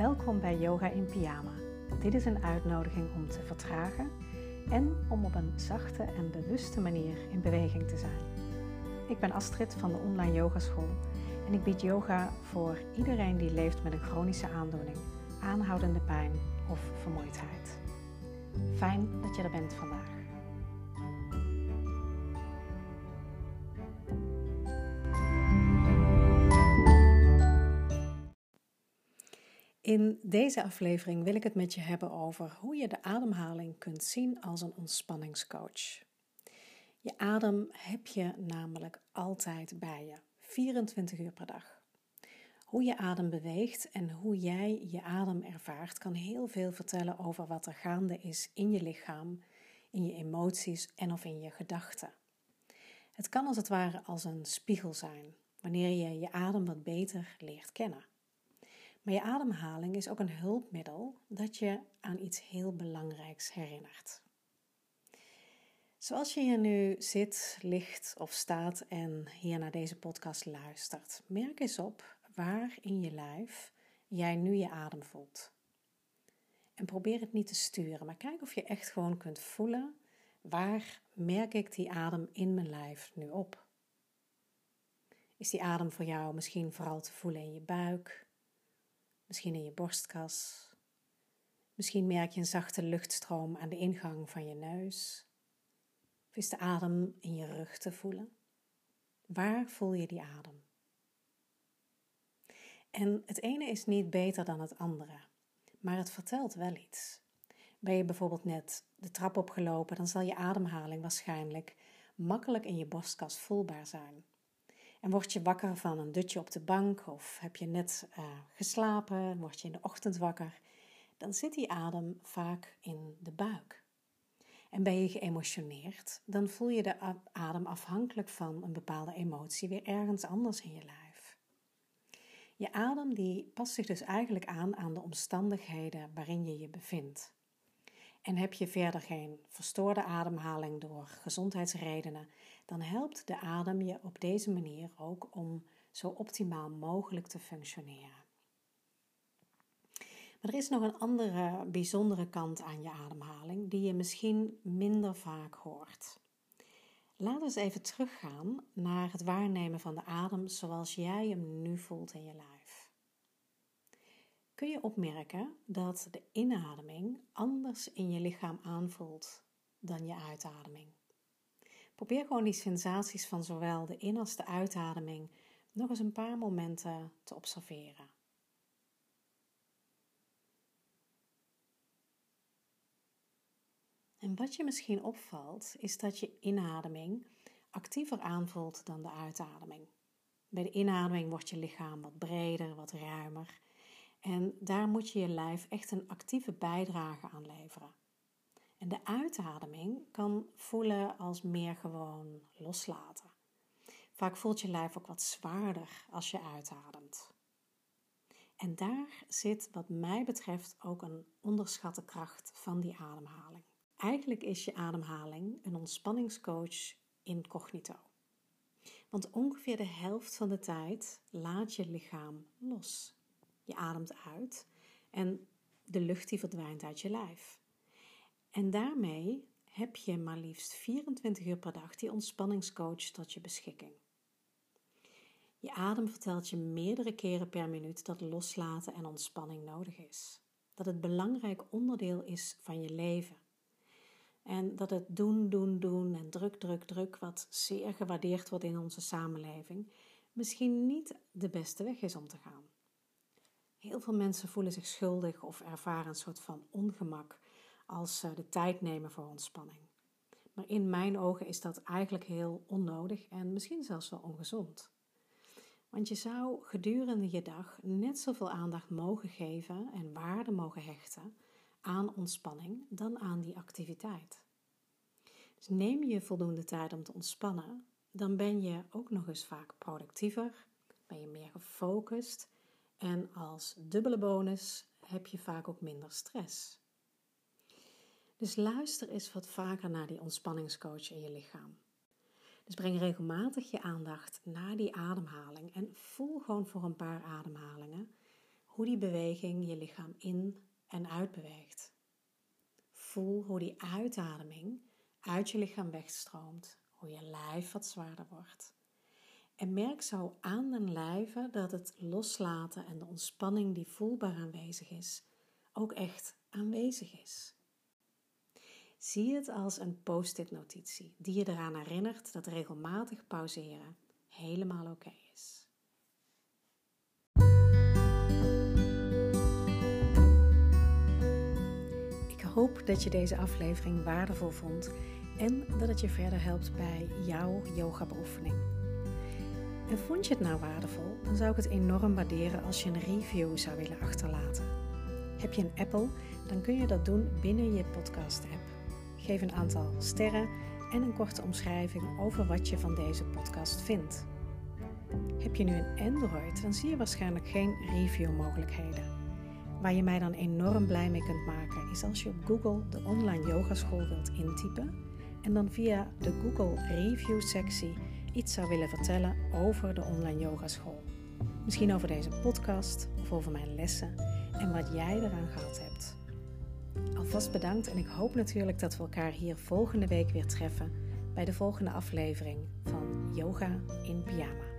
Welkom bij Yoga in Pyjama. Dit is een uitnodiging om te vertragen en om op een zachte en bewuste manier in beweging te zijn. Ik ben Astrid van de Online Yogaschool en ik bied yoga voor iedereen die leeft met een chronische aandoening, aanhoudende pijn of vermoeidheid. Fijn dat je er bent vandaag. In deze aflevering wil ik het met je hebben over hoe je de ademhaling kunt zien als een ontspanningscoach. Je adem heb je namelijk altijd bij je, 24 uur per dag. Hoe je adem beweegt en hoe jij je adem ervaart kan heel veel vertellen over wat er gaande is in je lichaam, in je emoties en of in je gedachten. Het kan als het ware als een spiegel zijn, wanneer je je adem wat beter leert kennen. Maar je ademhaling is ook een hulpmiddel dat je aan iets heel belangrijks herinnert. Zoals je hier nu zit, ligt of staat en hier naar deze podcast luistert, merk eens op waar in je lijf jij nu je adem voelt. En probeer het niet te sturen, maar kijk of je echt gewoon kunt voelen waar merk ik die adem in mijn lijf nu op. Is die adem voor jou misschien vooral te voelen in je buik, misschien in je borstkas. Misschien merk je een zachte luchtstroom aan de ingang van je neus. Of is de adem in je rug te voelen? Waar voel je die adem? En het ene is niet beter dan het andere, maar het vertelt wel iets. Ben je bijvoorbeeld net de trap opgelopen, dan zal je ademhaling waarschijnlijk makkelijk in je borstkas voelbaar zijn. En word je wakker van een dutje op de bank of heb je net uh, geslapen, word je in de ochtend wakker, dan zit die adem vaak in de buik. En ben je geëmotioneerd, dan voel je de adem afhankelijk van een bepaalde emotie weer ergens anders in je lijf. Je adem die past zich dus eigenlijk aan aan de omstandigheden waarin je je bevindt. En heb je verder geen verstoorde ademhaling door gezondheidsredenen, dan helpt de adem je op deze manier ook om zo optimaal mogelijk te functioneren. Maar er is nog een andere bijzondere kant aan je ademhaling die je misschien minder vaak hoort. Laten we eens even teruggaan naar het waarnemen van de adem zoals jij hem nu voelt in je lijf. Kun je opmerken dat de inademing anders in je lichaam aanvoelt dan je uitademing? Probeer gewoon die sensaties van zowel de in- als de uitademing nog eens een paar momenten te observeren. En wat je misschien opvalt, is dat je inademing actiever aanvoelt dan de uitademing. Bij de inademing wordt je lichaam wat breder, wat. En daar moet je je lijf echt een actieve bijdrage aan leveren. En de uitademing kan voelen als meer gewoon loslaten. Vaak voelt je lijf ook wat zwaarder als je uitademt. En daar zit, wat mij betreft, ook een onderschatte kracht van die ademhaling. Eigenlijk is je ademhaling een ontspanningscoach incognito. Want ongeveer de helft van de tijd laat je lichaam los. Je ademt uit en de lucht die verdwijnt uit je lijf. En daarmee heb je maar liefst 24 uur per dag die ontspanningscoach tot je beschikking. Je adem vertelt je meerdere keren per minuut dat loslaten en ontspanning nodig is. Dat het belangrijk onderdeel is van je leven. En dat het doen, doen, doen en druk, druk, druk, wat zeer gewaardeerd wordt in onze samenleving, misschien niet de beste weg is om te gaan. Heel veel mensen voelen zich schuldig of ervaren een soort van ongemak als ze de tijd nemen voor ontspanning. Maar in mijn ogen is dat eigenlijk heel onnodig en misschien zelfs wel ongezond. Want je zou gedurende je dag net zoveel aandacht mogen geven en waarde mogen hechten aan ontspanning dan aan die activiteit. Dus neem je voldoende tijd om te ontspannen, dan ben je ook nog eens vaak productiever, ben je meer gefocust en als dubbele bonus heb je vaak ook minder stress. Dus luister eens wat vaker naar die ontspanningscoach in je lichaam. Dus breng regelmatig je aandacht naar die ademhaling en voel gewoon voor een paar ademhalingen hoe die beweging je lichaam in en uit beweegt. Voel hoe die uitademing uit je lichaam wegstroomt, hoe je lijf wat zwaarder wordt. En merk zo aan den lijve dat het loslaten en de ontspanning die voelbaar aanwezig is, ook echt aanwezig is. Zie het als een post-it notitie die je eraan herinnert dat regelmatig pauzeren helemaal oké is. Ik hoop dat je deze aflevering waardevol vond en dat het je verder helpt bij jouw yoga-beoefening. En vond je het nou waardevol, dan zou ik het enorm waarderen als je een review zou willen achterlaten. Heb je een Apple, dan kun je dat doen binnen je podcast-app. Geef een aantal sterren en een korte omschrijving over wat je van deze podcast vindt. Heb je nu een Android, dan zie je waarschijnlijk geen review-mogelijkheden. Waar je mij dan enorm blij mee kunt maken, is als je op Google de online yogaschool wilt intypen en dan via de Google Review-sectie iets zou willen vertellen over de online yogaschool. Misschien over deze podcast of over mijn lessen en wat jij eraan gehad hebt. Alvast bedankt en ik hoop natuurlijk dat we elkaar hier volgende week weer treffen bij de volgende aflevering van Yoga in Pyjama.